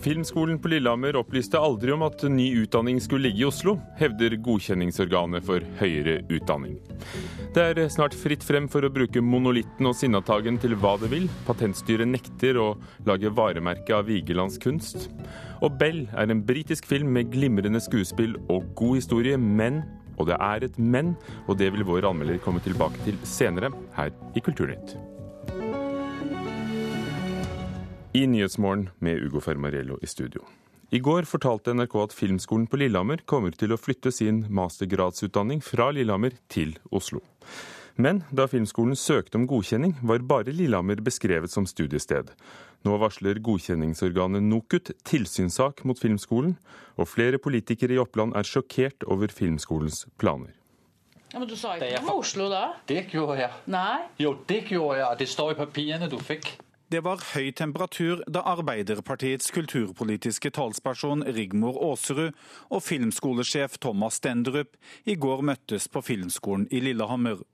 Filmskolen på Lillehammer opplyste aldri om at ny utdanning skulle ligge i Oslo, hevder godkjenningsorganet for høyere utdanning. Det er snart fritt frem for å bruke monolitten og Sinnataggen til hva det vil. Patentstyret nekter å lage varemerke av Vigelands kunst. Og Bell er en britisk film med glimrende skuespill og god historie, men og det er et men, og det vil vår anmelder komme tilbake til senere her i Kulturnytt. I Nyhetsmorgen med Ugo Fermarello i studio. I går fortalte NRK at Filmskolen på Lillehammer kommer til å flytte sin mastergradsutdanning fra Lillehammer til Oslo. Men da Filmskolen søkte om godkjenning, var bare Lillehammer beskrevet som studiested. Nå varsler godkjenningsorganet NOKUT tilsynssak mot Filmskolen, og flere politikere i Oppland er sjokkert over Filmskolens planer. Ja, men Du sa ikke noe om Oslo da? Det gjorde jeg. Nei? Jo, det gjorde jeg, og det står i papirene du fikk. Det var høy temperatur da Arbeiderpartiets kulturpolitiske talsperson Rigmor Aasrud og filmskolesjef Thomas Stendrup i går møttes på Filmskolen i Lillehammer.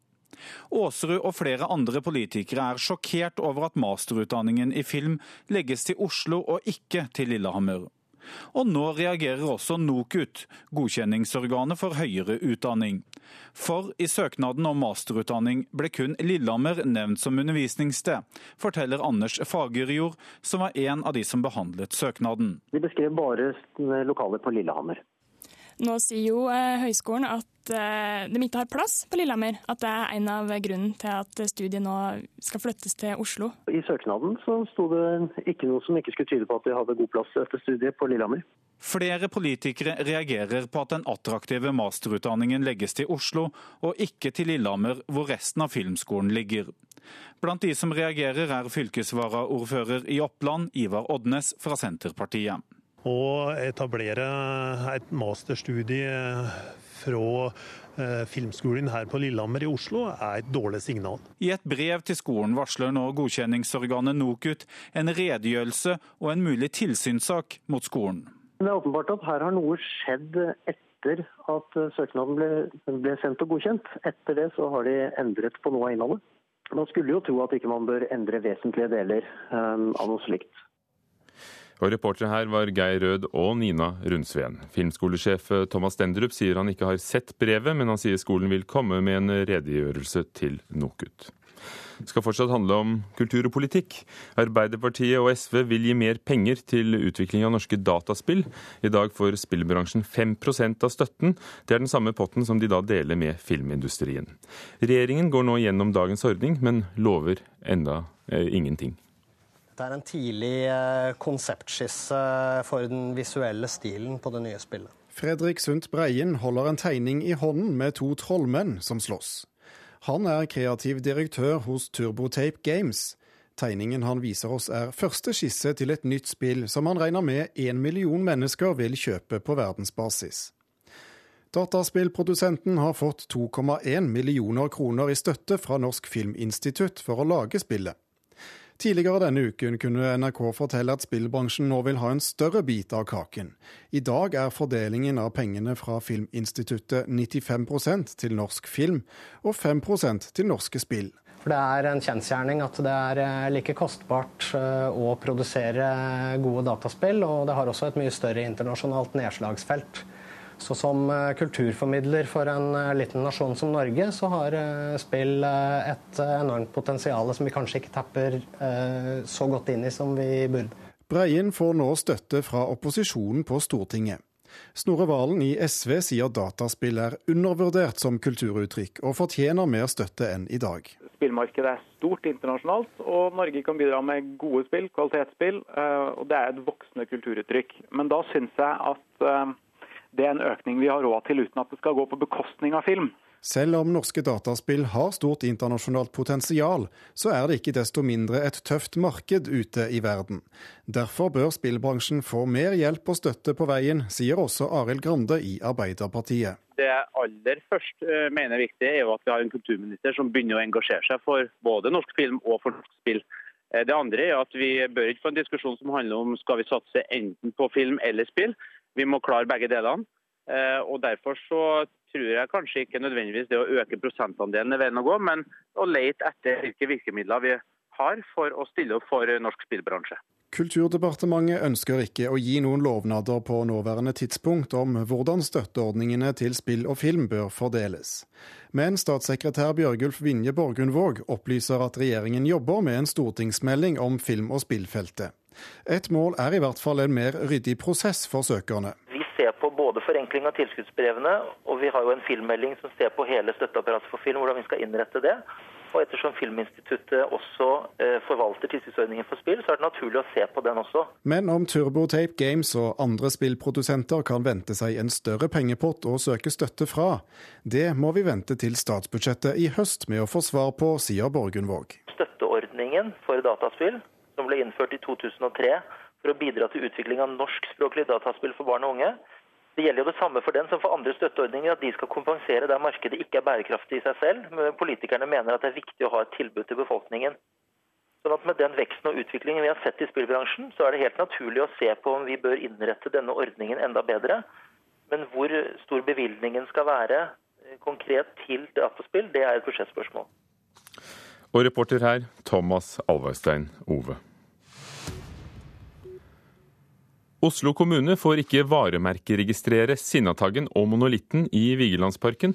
Aasrud og flere andre politikere er sjokkert over at masterutdanningen i film legges til Oslo og ikke til Lillehammer. Og nå reagerer også NOKUT, godkjenningsorganet for høyere utdanning. For i søknaden om masterutdanning ble kun Lillehammer nevnt som undervisningssted, forteller Anders Fagerjord, som var en av de som behandlet søknaden. De beskrev bare lokaler på Lillehammer. Nå sier jo eh, høyskolen at eh, de ikke har plass på Lillehammer. At det er en av grunnen til at studiet nå skal flyttes til Oslo. I søknaden så sto det ikke noe som ikke skulle tyde på at de hadde god plass til studiet på Lillehammer. Flere politikere reagerer på at den attraktive masterutdanningen legges til Oslo, og ikke til Lillehammer, hvor resten av filmskolen ligger. Blant de som reagerer er fylkesvaraordfører i Oppland, Ivar Odnes fra Senterpartiet. Å etablere et masterstudie fra eh, Filmskolen her på Lillehammer i Oslo er et dårlig signal. I et brev til skolen varsler nå godkjenningsorganet NOKUT en redegjørelse og en mulig tilsynssak mot skolen. Det er åpenbart at her har noe skjedd etter at søknaden ble, ble sendt og godkjent. Etter det så har de endret på noe av innholdet. Man skulle jo tro at ikke man bør endre vesentlige deler um, av noe slikt. Og Reportere her var Geir Rød og Nina Rundsveen. Filmskolesjef Thomas Stenderup sier han ikke har sett brevet, men han sier skolen vil komme med en redegjørelse til NOKUT. Det skal fortsatt handle om kultur og politikk. Arbeiderpartiet og SV vil gi mer penger til utvikling av norske dataspill. I dag får spillbransjen 5% av støtten. Det er den samme potten som de da deler med filmindustrien. Regjeringen går nå gjennom dagens ordning, men lover enda eh, ingenting. Det er en tidlig eh, konseptskisse for den visuelle stilen på det nye spillet. Fredrik Sundt Breien holder en tegning i hånden med to trollmenn som slåss. Han er kreativ direktør hos Turbotape Games. Tegningen han viser oss er første skisse til et nytt spill som han regner med én million mennesker vil kjøpe på verdensbasis. Dataspillprodusenten har fått 2,1 millioner kroner i støtte fra Norsk Filminstitutt for å lage spillet. Tidligere denne uken kunne NRK fortelle at spillbransjen nå vil ha en større bit av kaken. I dag er fordelingen av pengene fra Filminstituttet 95% til norsk film og 5% til norske spill. Det er en kjensgjerning at det er eh, like kostbart eh, å produsere gode dataspill, og det har også et mye større internasjonalt nedslagsfelt. Så som eh, kulturformidler for en eh, liten nasjon som Norge, så har eh, spill et enormt potensial som vi kanskje ikke tapper så godt inn i som vi burde. Breien får nå støtte fra opposisjonen på Stortinget. Snorre Valen i SV sier dataspill er undervurdert som kulturuttrykk, og fortjener mer støtte enn i dag. Spillmarkedet er stort internasjonalt, og Norge kan bidra med gode spill, kvalitetsspill. og Det er et voksende kulturuttrykk. Men da syns jeg at det er en økning vi har råd til uten at det skal gå på bekostning av film. Selv om norske dataspill har stort internasjonalt potensial, så er det ikke desto mindre et tøft marked ute i verden. Derfor bør spillbransjen få mer hjelp og støtte på veien, sier også Arild Grande i Arbeiderpartiet. Det jeg aller først eh, mener er viktig, er jo at vi har en kulturminister som begynner å engasjere seg for både norsk film og for norsk spill. Eh, det andre er at vi bør ikke få en diskusjon som handler om skal vi satse enten på film eller spill. Vi må klare begge delene. Eh, og Derfor så tror jeg kanskje ikke nødvendigvis det å øke prosentandelen er veien å gå, men å lete etter hvilke virkemidler vi har for å stille opp for norsk spillbransje. Kulturdepartementet ønsker ikke å gi noen lovnader på nåværende tidspunkt om hvordan støtteordningene til spill og film bør fordeles. Men statssekretær Bjørgulf Vinje Borgundvåg opplyser at regjeringen jobber med en stortingsmelding om film- og spillfeltet. Et mål er i hvert fall en mer ryddig prosess for søkerne. Vi ser på både forenkling av tilskuddsbrevene, og vi har jo en filmmelding som ser på hele støtteapparatet for film, hvordan vi skal innrette det. Og ettersom Filminstituttet også eh, forvalter tilskuddsordningen for spill, så er det naturlig å se på den også. Men om Turbotape Games og andre spillprodusenter kan vente seg en større pengepott å søke støtte fra, det må vi vente til statsbudsjettet i høst med å få svar på, sier Borgundvåg. Støtteordningen for dataspill, som ble innført i 2003 for å bidra til utvikling av norskspråklige dataspill for barn og unge, det gjelder jo det samme for den som for andre støtteordninger, at de skal kompensere der markedet ikke er bærekraftig i seg selv. Men politikerne mener at det er viktig å ha et tilbud til befolkningen. Sånn at Med den veksten og utviklingen vi har sett i spillbransjen, så er det helt naturlig å se på om vi bør innrette denne ordningen enda bedre. Men hvor stor bevilgningen skal være eh, konkret til dataspill, det er et budsjettspørsmål. Og reporter her, Thomas Alvarstein Ove. Oslo kommune får ikke varemerkeregistrere Sinnataggen og Monolitten i Vigelandsparken.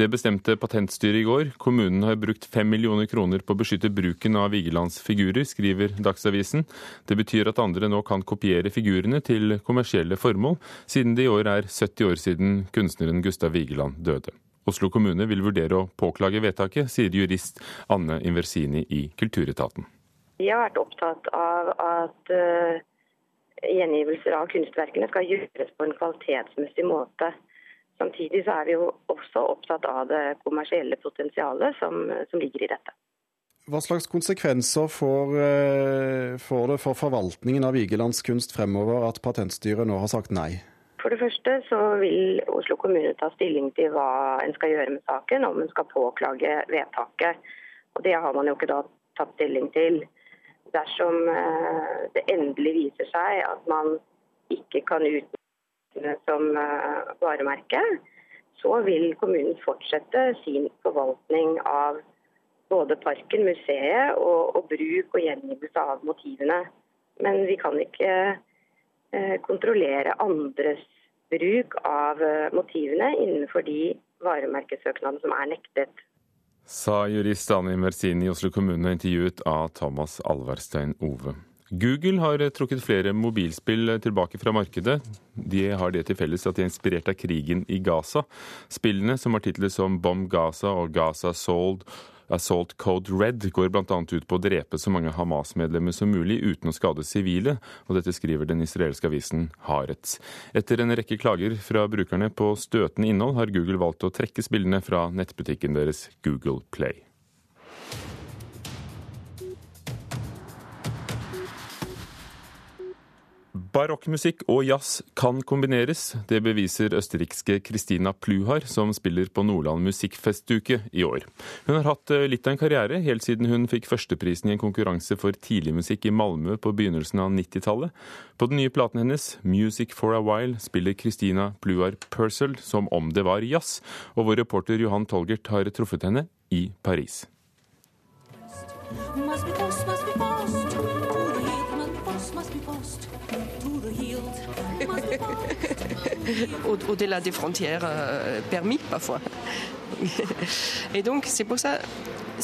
Det bestemte Patentstyret i går. Kommunen har brukt fem millioner kroner på å beskytte bruken av Vigelandsfigurer, skriver Dagsavisen. Det betyr at andre nå kan kopiere figurene til kommersielle formål, siden det i år er 70 år siden kunstneren Gustav Vigeland døde. Oslo kommune vil vurdere å påklage vedtaket, sier jurist Anne Inversini i Kulturetaten. Vi har vært opptatt av at uh gjengivelser av kunstverkene skal gjøres på en kvalitetsmessig måte. Samtidig så er vi jo også opptatt av det kommersielle potensialet som, som ligger i dette. Hva slags konsekvenser får, eh, får, det for forvaltningen av Vigelands kunst fremover at Patentstyret nå har sagt nei? For det første så vil Oslo kommune ta stilling til hva en skal gjøre med saken, om en skal påklage vedtaket. Og Det har man jo ikke da tatt stilling til dersom eh, det endelig viser seg at man ikke kan utnytte som eh, varemerke, så vil kommunen fortsette sin forvaltning av både parken, museet og, og bruk og gjengivelse av motivene. Men vi kan ikke kontrollere andres bruk av motivene innenfor de varemerkesøknadene som er nektet sa jurist Ani Merzini i Oslo kommune, intervjuet av Thomas Alverstein Ove. Google har trukket flere mobilspill tilbake fra markedet. De har det til felles at de er inspirert av krigen i Gaza. Spillene, som har titler som Bomb Gaza og Gaza Sold Assault Code Red går bl.a. ut på å drepe så mange Hamas-medlemmer som mulig uten å skade sivile, og dette skriver den israelske avisen Haaretz. Etter en rekke klager fra brukerne på støtende innhold, har Google valgt å trekke spillene fra nettbutikken deres Google Play. Barokkmusikk og jazz kan kombineres. Det beviser østerrikske Christina Pluhar, som spiller på Nordland musikkfestuke i år. Hun har hatt eh, litt av en karriere, helt siden hun fikk førsteprisen i en konkurranse for tidligmusikk i Malmö på begynnelsen av 90-tallet. På den nye platen hennes, 'Music for a While', spiller Christina Pluhar Purcell som om det var jazz, og vår reporter Johan Tolgert har truffet henne i Paris. Must be au-delà des frontières euh, permis parfois. Et donc c'est pour ça.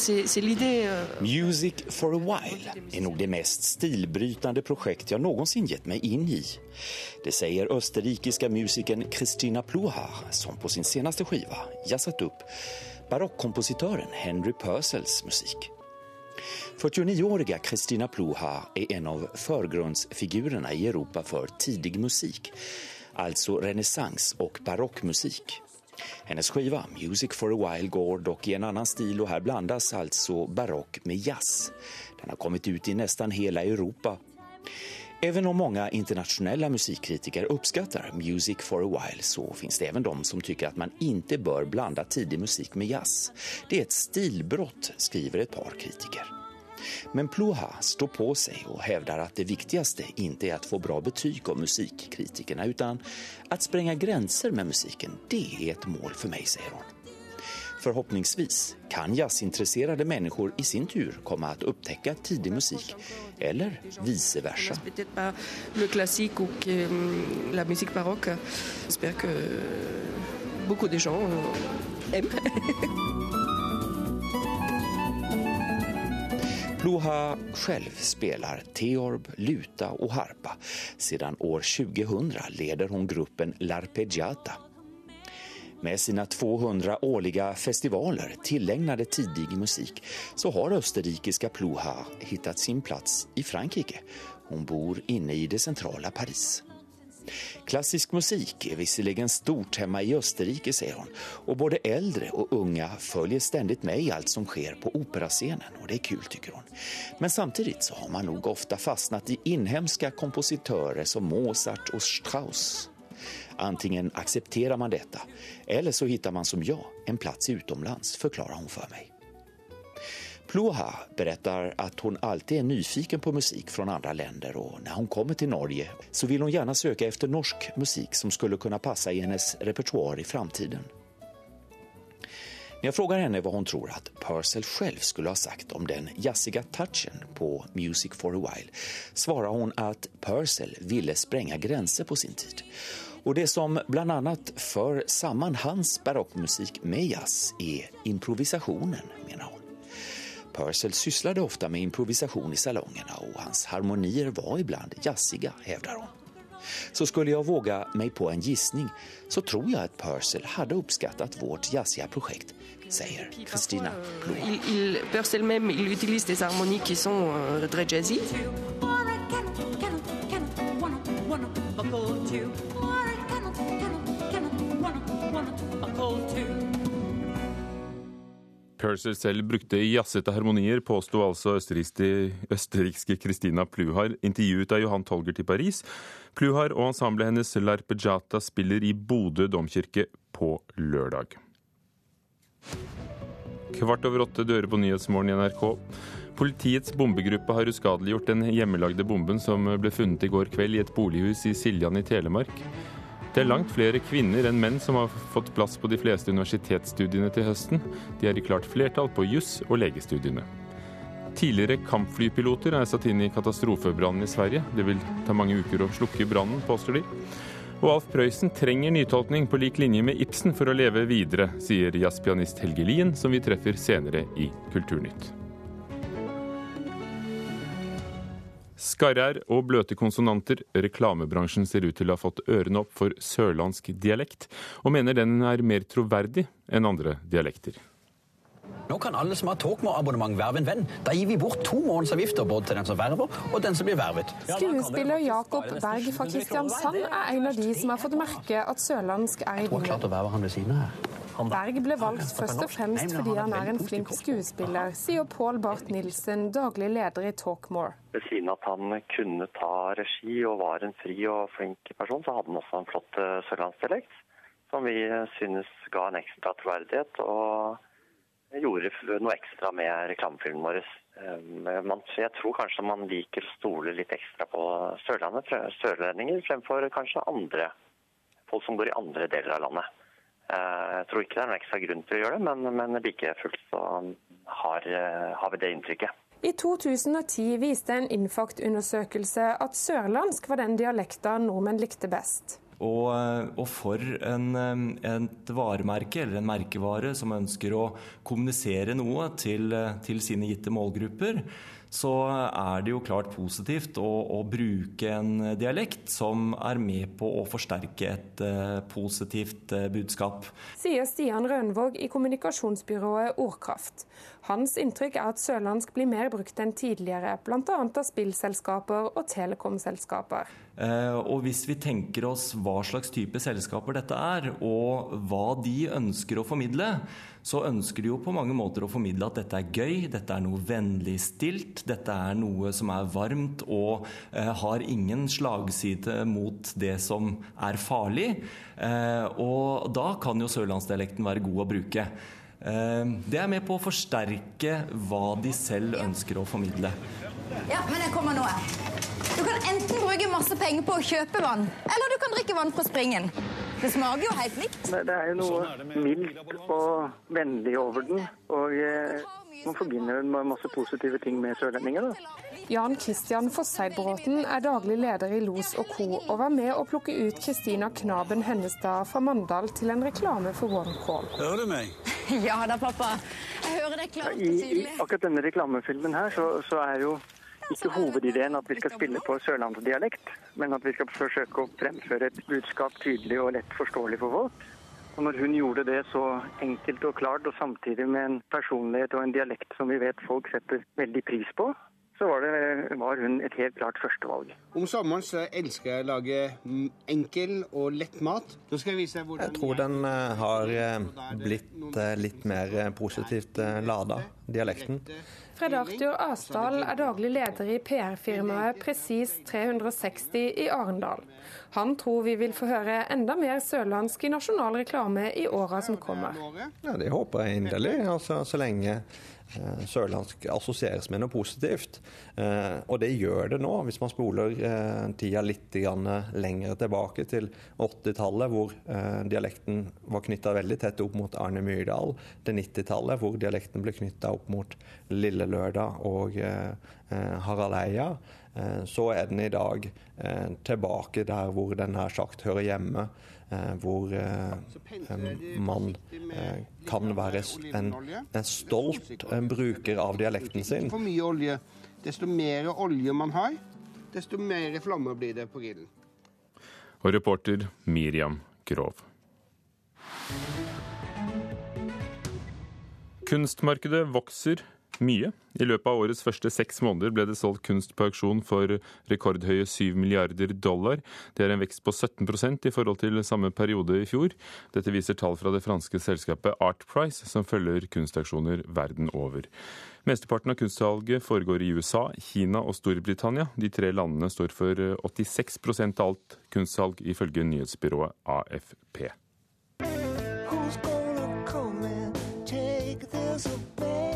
Euh, Music for a while är nog det mest stilbrytande projekt jag någonsin gett mig in i. Det säger österrikiska musikern Christina Plohar som på sin senaste skiva jazzat upp barockkompositören Henry Purcells musik. 49-åriga Christina Ploha är en av förgrundsfigurerna i Europa för tidig musik, alltså renässans och barockmusik. Hennes skiva Music for a while går dock i en annan stil och här blandas alltså barock med jazz. Den har kommit ut i nästan hela Europa. Även om många internationella musikkritiker uppskattar Music for a while så finns det även de som tycker att man inte bör blanda tidig musik med jazz. Det är ett stilbrott, skriver ett par kritiker. Men Ploha står på sig och hävdar att det viktigaste inte är att få bra betyg av musikkritikerna utan att spränga gränser med musiken, det är ett mål för mig, säger hon. Förhoppningsvis kan jazzintresserade människor i sin tur komma att upptäcka tidig musik, eller vice versa. Le classique ou euh, la musique baroque. J'espère que beaucoup de gens aiment. Pluha själv spelar teorb, luta och harpa. Sedan år 2000 leder hon gruppen L'Arpeggiata. Med sina 200 årliga festivaler tillägnade tidig musik så har österrikiska Ploha hittat sin plats i Frankrike. Hon bor inne i det centrala Paris. Klassisk musik är visserligen stort hemma i Österrike, säger hon. Och både äldre och unga följer ständigt med i allt som sker på operascenen. Och det är kul, tycker hon. Men samtidigt så har man nog ofta fastnat i inhemska kompositörer som Mozart och Strauss. Antingen accepterar man detta, eller så hittar man som jag en plats utomlands, förklarar hon för mig. Ploha berättar att hon alltid är nyfiken på musik från andra länder och när hon kommer till Norge så vill hon gärna söka efter norsk musik som skulle kunna passa i hennes repertoar i framtiden. När jag frågar henne vad hon tror att Purcell själv skulle ha sagt om den jazziga touchen på Music for a while svarar hon att Purcell ville spränga gränser på sin tid. Och det som bland annat för samman hans barockmusik med jazz är improvisationen, menar hon. Purcell sysslade ofta med improvisation i salongerna och hans harmonier var ibland jazziga, hävdar hon. Så skulle jag våga mig på en gissning så tror jag att Purcell hade uppskattat vårt jazziga projekt, säger Christina il, Purcell même, il utilise des harmonies qui sont très jazzy. Purser selv brukte jazzete harmonier, påsto altså østerrikske Christina Pluhar, intervjuet av Johan Tolgert i Paris. Pluhar og ensemblet hennes Larpejata spiller i Bodø domkirke på lørdag. Kvart over åtte dører på Nyhetsmorgen i NRK. Politiets bombegruppe har uskadeliggjort den hjemmelagde bomben som ble funnet i går kveld i et bolighus i Siljan i Telemark. Det er langt flere kvinner enn menn som har fått plass på de fleste universitetsstudiene til høsten. De er i klart flertall på juss- og legestudiene. Tidligere kampflypiloter er satt inn i katastrofebrannen i Sverige. Det vil ta mange uker å slukke brannen, påstår de. Og Alf Prøysen trenger nytolkning på lik linje med Ibsen for å leve videre, sier jazzpianist Helge Lien, som vi treffer senere i Kulturnytt. Skarre-r og bløte konsonanter. Reklamebransjen ser ut til å ha fått ørene opp for sørlandsk dialekt, og mener den er mer troverdig enn andre dialekter. Nå kan alle som har Talkmore-abonnement verve en venn. Da gir vi bort to månedsavgifter både til den som verver og den som blir vervet. Skuespiller Jakob Berg fra Kristiansand er en av de som har fått merke at sørlandsk er i her. Berg ble valgt først og fremst fordi han er en flink skuespiller, sier Pål Barth Nilsen, daglig leder i Talkmore. Ved siden av at han kunne ta regi og var en fri og flink person, så hadde han også en flott eh, sørlandsdialekt. Som vi synes ga en ekstra troverdighet og gjorde noe ekstra med reklamefilmen vår. Eh, jeg tror kanskje man liker å stole litt ekstra på Sørlandet, sørlendinger, fremfor kanskje andre folk som bor i andre deler av landet. Eh, jeg tror ikke det er noen ekstra grunn til å gjøre det, men, men like fullt så har, eh, har vi det inntrykket. I 2010 viste en Infact-undersøkelse at sørlandsk var den dialekta nordmenn likte best. Og, og, for en, et varemerke eller en merkevare som ønsker å kommunisere noe til, til sine gitte målgrupper, så er det jo klart positivt å, å, bruke en dialekt som er med på å forsterke et uh, positivt uh, budskap. Sier Stian Rønvåg i kommunikasjonsbyrået Ordkraft. Hans inntrykk er at sørlandsk blir mer brukt enn tidligere, bl.a. av spillselskaper og telekomselskaper. Uh, og hvis vi tenker oss hva slags type selskaper dette er, og hva de ønsker å formidle, så ønsker de jo på mange måter å formidle at dette er gøy, dette er noe vennligstilt, dette er noe som er varmt og eh, har ingen slagside mot det som er farlig. Eh, og da kan jo sørlandsdialekten være god å bruke. Eh, det er med på å forsterke hva de selv ønsker å formidle. Ja, men jeg kommer nå. Du kan enten bruke masse penger på å kjøpe vann, eller du kan drikke vann fra springen. Det smaker jo helt likt. Det, det er jo noe mildt og vennlig over den. Og eh, man forbinder den med masse positive ting med sørlendinger. da. Jan Christian Fosseidbråten er daglig leder i Los og Co. og var med å plukke ut Kristina Knaben Hennestad fra Mandal til en reklame for OneCall. Hører du meg? Ja da, pappa. Jeg hører deg klart og I, I akkurat denne reklamefilmen her, så, så er jo ikke hovedideen at vi skal spille på sørlandsdialekt, men at vi skal forsøke å fremføre et budskap tydelig og lett forståelig for folk. Og når hun gjorde det så enkelt og klart, og samtidig med en personlighet og en dialekt som vi vet folk setter veldig pris på, så var, det, var hun et helt klart førstevalg. Om sommeren så elsker jeg å lage enkel og lett mat. Nå skal jeg vise deg hvordan Jeg tror den eh, har eh, blitt eh, litt mer positivt lada, dialekten. Fred Arthur Asdal er daglig leder i PR-firmaet Presis 360 i Arendal. Han tror vi vil få høre enda mer sørlandsk i nasjonal reklame i åra som kommer. Ja, Det håper jeg inderlig, altså, så lenge sørlandsk assosieres med noe positivt. Eh, og det gjør det nå, hvis man spoler eh, tida litt lenger tilbake til 80-tallet, hvor eh, dialekten var knytta veldig tett opp mot Arne Myrdal, til 90-tallet, hvor dialekten ble knytta opp mot Lille Lørdag og eh, eh, Harald Eia. Eh, så er den i dag eh, tilbake der hvor den her sagt hører hjemme. Eh, hvor eh, man eh, kan være en, en stolt bruker av dialekten sin. For mye olje. Desto mer olje man har, desto mer flammer blir det på grillen. Og reporter Miriam Grov. Kunstmarkedet vokser mye. I løpet av årets første seks måneder ble det solgt kunst på auksjon for rekordhøye 7 milliarder dollar. Det er en vekst på 17% i forhold til samme periode i fjor. Dette viser tall fra det franske selskapet Art Price, som følger kunstauksjoner verden over. Mesteparten av kunstsalget foregår i USA, Kina og Storbritannia. De tre landene står for 86% av alt kunstsalg, ifølge nyhetsbyrået AFP. Who's gonna come and take this badass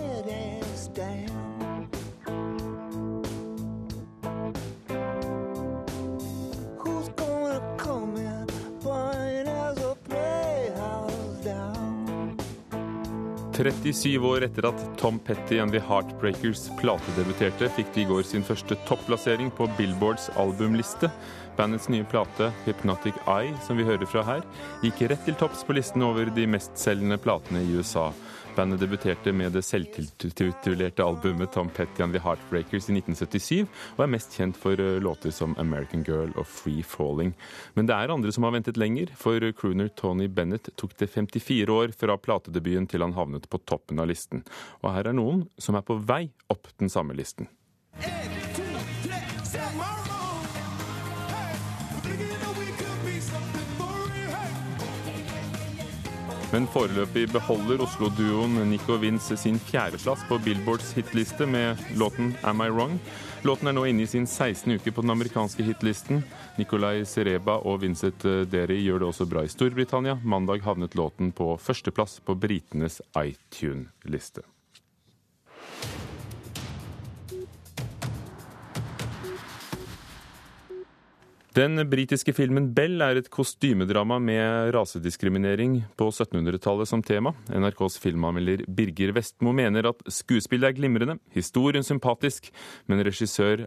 37 år etter at Tom Petty and The Heartbreakers platedebuterte, fikk de i går sin første topplassering på Billboards albumliste. Bandets nye plate, Hypnotic Eye, som vi hører fra her, gikk rett til topps på listen over de mestselgende platene i USA. Bandet debuterte med det selvtitulerte albumet Tom Petty and The Heartbreakers i 1977, og er mest kjent for eh, låter som American Girl og Free Falling. Men det er andre som har ventet lenger, for crooner Tony Bennett tok det 54 år fra platedebuten til han havnet på toppen av listen. Og her er noen som er på vei opp den samme listen. Men foreløpig beholder Oslo-duoen Nico Vince sin fjerdeplass på Billboards hitliste med låten 'Am I Wrong'. Låten er nå inne i sin 16. uke på den amerikanske hitlisten. Nicolay Sereba og Vincent Derry gjør det også bra i Storbritannia. Mandag havnet låten på førsteplass på britenes iTune-liste. Den britiske filmen Bell er et kostymedrama med rasediskriminering på 1700-tallet som tema. NRKs filmanmelder Birger Vestmo mener at skuespillet er glimrende, historien sympatisk, men regissør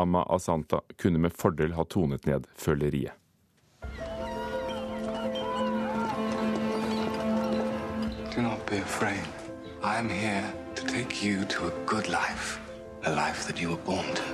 Amma Asanta kunne med fordel ha tonet ned føleriet. Do not be afraid. I am here to take you to a good life.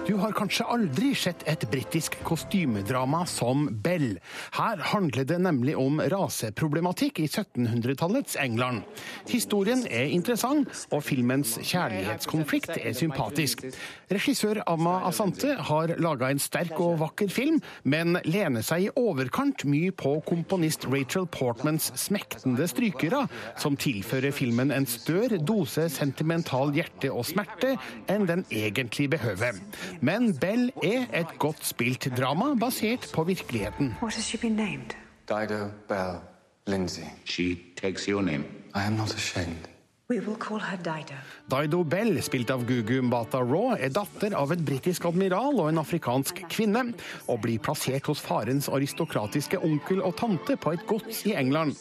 Du har kanskje aldri sett et britisk kostymedrama som Bell. Her handler det nemlig om raseproblematikk i 1700-tallets England. Historien er interessant, og filmens kjærlighetskonflikt er sympatisk. Regissør Amma Asante har laga en sterk og vakker film, men lener seg i overkant mye på komponist Rachel Portmans smektende strykere, som tilfører filmen en større dose sentimental hjerte og smerte enn den egentlig behøver. Men Bell er et godt spilt drama basert på virkeligheten. What has she been named? Dido Bell Lindsay. She takes your name. I am not ashamed. We will call her Dido. Dido Bell, spilt av Gugu Mbata Raw, er datter av en britisk admiral og en afrikansk kvinne, og blir plassert hos farens aristokratiske onkel og tante på et gods i England.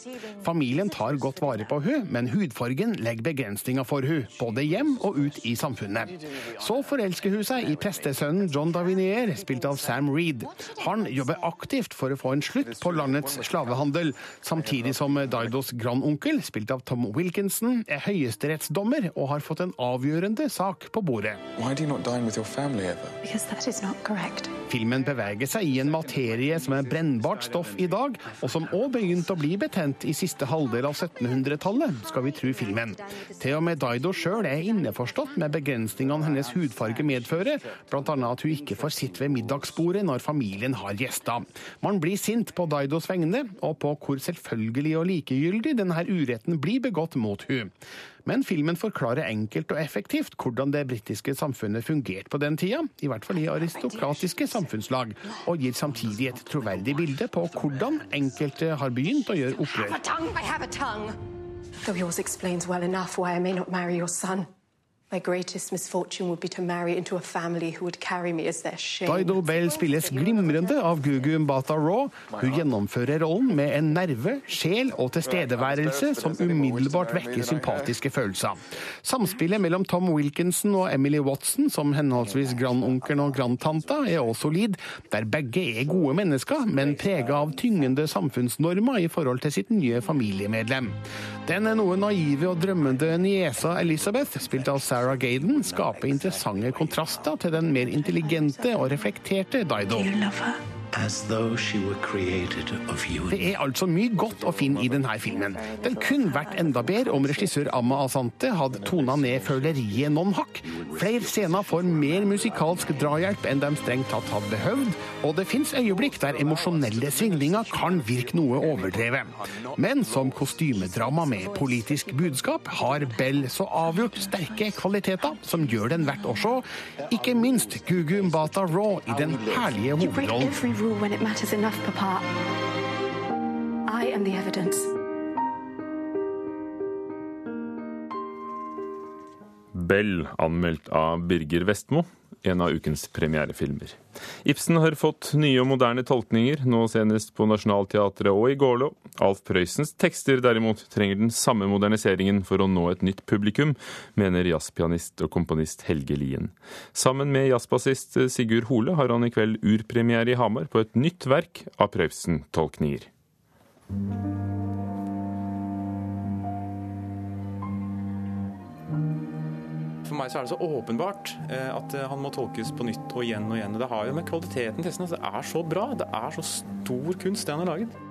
Familien tar godt vare på hun, men hudfargen legger begrensninger for hun, både hjem og ut i samfunnet. Så forelsker hun seg i prestesønnen John Davinier, spilt av Sam Reed. Han jobber aktivt for å få en slutt på landets slavehandel, samtidig som Daidos grandonkel, spilt av Tom Wilkinson, er høyesterettsdommer og har fått en avgjørende sak på bordet. Why do you not dine with your family ever? Because that is not correct. Filmen beveger seg i en materie som er brennbart stoff i dag, og som òg begynte å bli betent i siste halvdel av 1700-tallet, skal vi tro filmen. Til og med Dido sjøl er innforstått med begrensningene hennes hudfarge medfører, bl.a. at hun ikke får sitte ved middagsbordet når familien har gjester. Man blir sint på Didos vegne, og på hvor selvfølgelig og likegyldig denne uretten blir begått mot hun. Men filmen forklarer enkelt og effektivt hvordan det britiske samfunnet fungerte på den tida, i hvert fall i aristokratiske samfunnslag, og gir samtidig et troverdig bilde på hvordan enkelte har begynt å gjøre opprør. Though yours explains well enough why I may not marry your son. Dido Bell spilles glimrende av Gugu Mbata Raw. Hun gjennomfører rollen med en nerve, sjel og tilstedeværelse som umiddelbart vekker sympatiske følelser. Samspillet mellom Tom Wilkinson og Emily Watson som henholdsvis grandonkelen og grandtanta er også solid, der begge er gode mennesker, men prega av tyngende samfunnsnormer i forhold til sitt nye familiemedlem. Den er noe naive og drømmende niesa Elizabeth, spilt av Sarah Gaden, skaper interessante kontraster til den mer intelligente og reflekterte Dido. Det er altså mye godt å finne i denne filmen. Den kunne vært enda bedre om regissør Amma Asante hadde tona ned føleriet noen hakk. Flere scener får mer musikalsk drahjelp enn de strengt tatt hadde behøvd, og det fins øyeblikk der emosjonelle svingninger kan virke noe overdrevet. Men som kostymedrama med politisk budskap har Bell så avgjort sterke kvaliteter som gjør den verdt å se. Ikke minst Gugu Mbata Raw i den herlige hovedrollen. Rule when it matters enough, Papa. I am the evidence. Bell, anmeldt av Birger Vestmo, en av ukens premierefilmer. Ibsen har fått nye og moderne tolkninger, nå senest på Nationaltheatret og i Gålå. Alf Prøysens tekster derimot trenger den samme moderniseringen for å nå et nytt publikum, mener jazzpianist og komponist Helge Lien. Sammen med jazzbassist Sigurd Hole har han i kveld urpremiere i Hamar på et nytt verk av Prøysen-tolkninger. For meg så er det så åpenbart eh, at eh, han må tolkes på nytt og igjen og igjen. Og det har jo med kvaliteten til Det er så bra. Det er så stor kunst det han har laget.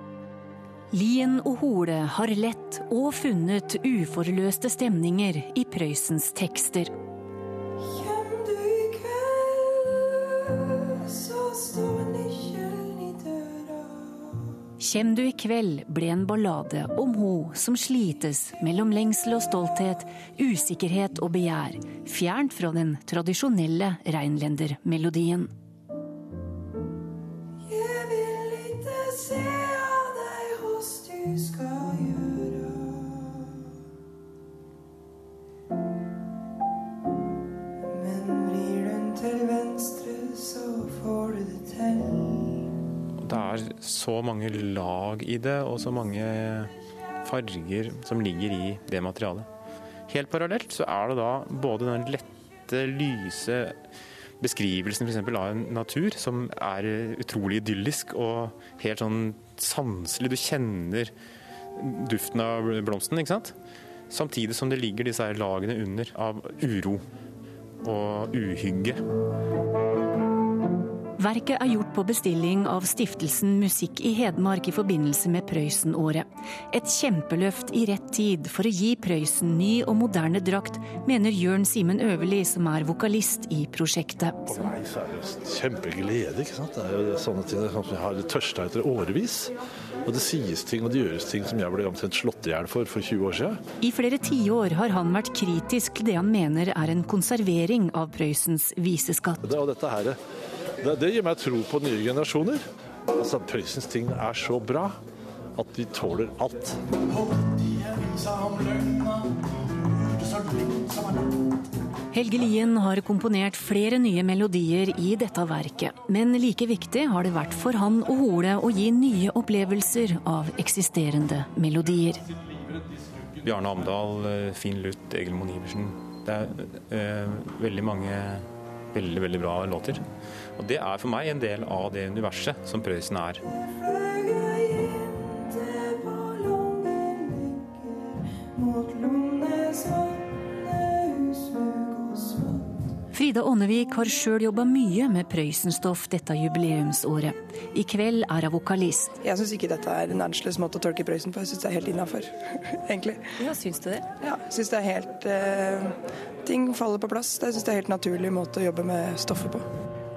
Lien og Hole har lett og funnet uforløste stemninger i Prøysens tekster. Kjem du i kveld ble en ballade om ho som slites mellom lengsel og stolthet, usikkerhet og begjær, fjernt fra den tradisjonelle reinlendermelodien. Jeg vil ikke se av deg hos du skal Det er så mange lag i det, og så mange farger som ligger i det materialet. Helt parallelt så er det da både den lette, lyse beskrivelsen f.eks. av en natur som er utrolig idyllisk og helt sånn sanselig. Du kjenner duften av blomsten, ikke sant? Samtidig som det ligger disse lagene under av uro og uhygge. Verket er gjort på bestilling av Stiftelsen Musikk i Hedmark i forbindelse med Prøysen-året. Et kjempeløft i rett tid for å gi Prøysen ny og moderne drakt, mener Jørn Simen Øverli, som er vokalist i prosjektet. For meg så er det jo kjempeglede. ikke sant? Det er jo sånne ting som jeg har tørsta etter årevis. Og det sies ting og det gjøres ting som jeg ble omtrent slått i hjel for for 20 år siden. I flere tiår har han vært kritisk til det han mener er en konservering av Prøysens viseskatt. Det, og dette her, det, det gir meg tro på nye generasjoner. Altså, Prøysens ting er så bra at de tåler alt. Helge Lien har komponert flere nye melodier i dette verket, men like viktig har det vært for han og Hole å gi nye opplevelser av eksisterende melodier. Bjarne Amdal, eh, Finn Luth, Egil Monn Iversen. Det er eh, veldig mange veldig, veldig bra låter. Og det er for meg en del av det universet som Prøysen er. Frida Ånnevik har sjøl jobba mye med Prøysenstoff dette jubileumsåret. I kveld er hun vokalist. Jeg syns ikke dette er en annerledes måte å tolke Prøysen på. Jeg syns det er helt innafor, egentlig. Ja, syns du det? Ja, syns det er helt eh, Ting faller på plass. Jeg syns det er helt naturlig måte å jobbe med stoffet på.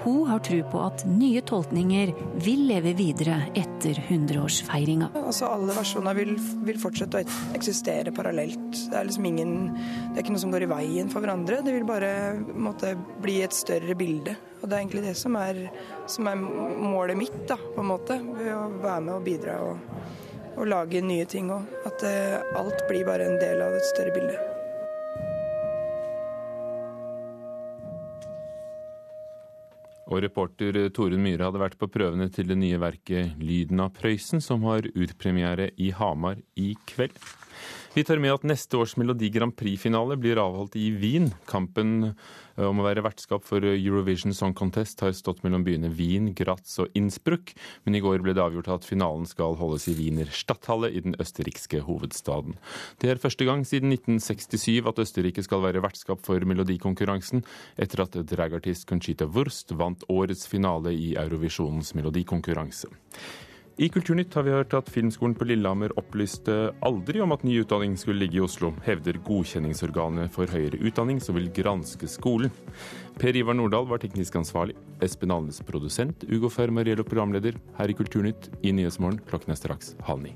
Hun har tro på at nye tolkninger vil leve videre etter 100-årsfeiringa. Altså Alle versjoner vil, vil fortsette å eksistere parallelt. Det er liksom ingen Det er ikke noe som går i veien for hverandre. Det vil bare måtte, bli et større bilde. Og det er egentlig det som er, som er målet mitt, da, på en måte. Ved å være med og bidra og, og lage nye ting. Og at uh, alt blir bare en del av et større bilde. Og reporter Torunn Myhre hadde vært på prøvene til det nye verket 'Lyden av Prøysen', som har urpremiere i Hamar i kveld. Vi tar med at neste års Melodi Grand Prix-finale blir avholdt i Wien. Kampen om å være vertskap for Eurovision Song Contest har stått mellom byene Wien, Graz og Innsbruck, men i går ble det avgjort at finalen skal holdes i Wiener Stadthalle i den østerrikske hovedstaden. Det er første gang siden 1967 at Østerrike skal være vertskap for melodikonkurransen, etter at dragartist Conchita Wurst vant årets finale i Eurovisjonens melodikonkurranse. I Kulturnytt har vi hørt at Filmskolen på Lillehammer opplyste aldri om at ny utdanning skulle ligge i Oslo, hevder godkjenningsorganet for høyere utdanning som vil granske skolen. Per Ivar Nordahl var teknisk ansvarlig. Espen Alnes produsent. Ugo Fermariello programleder. Her i Kulturnytt i Nyhetsmorgen klokken er straks halv ni.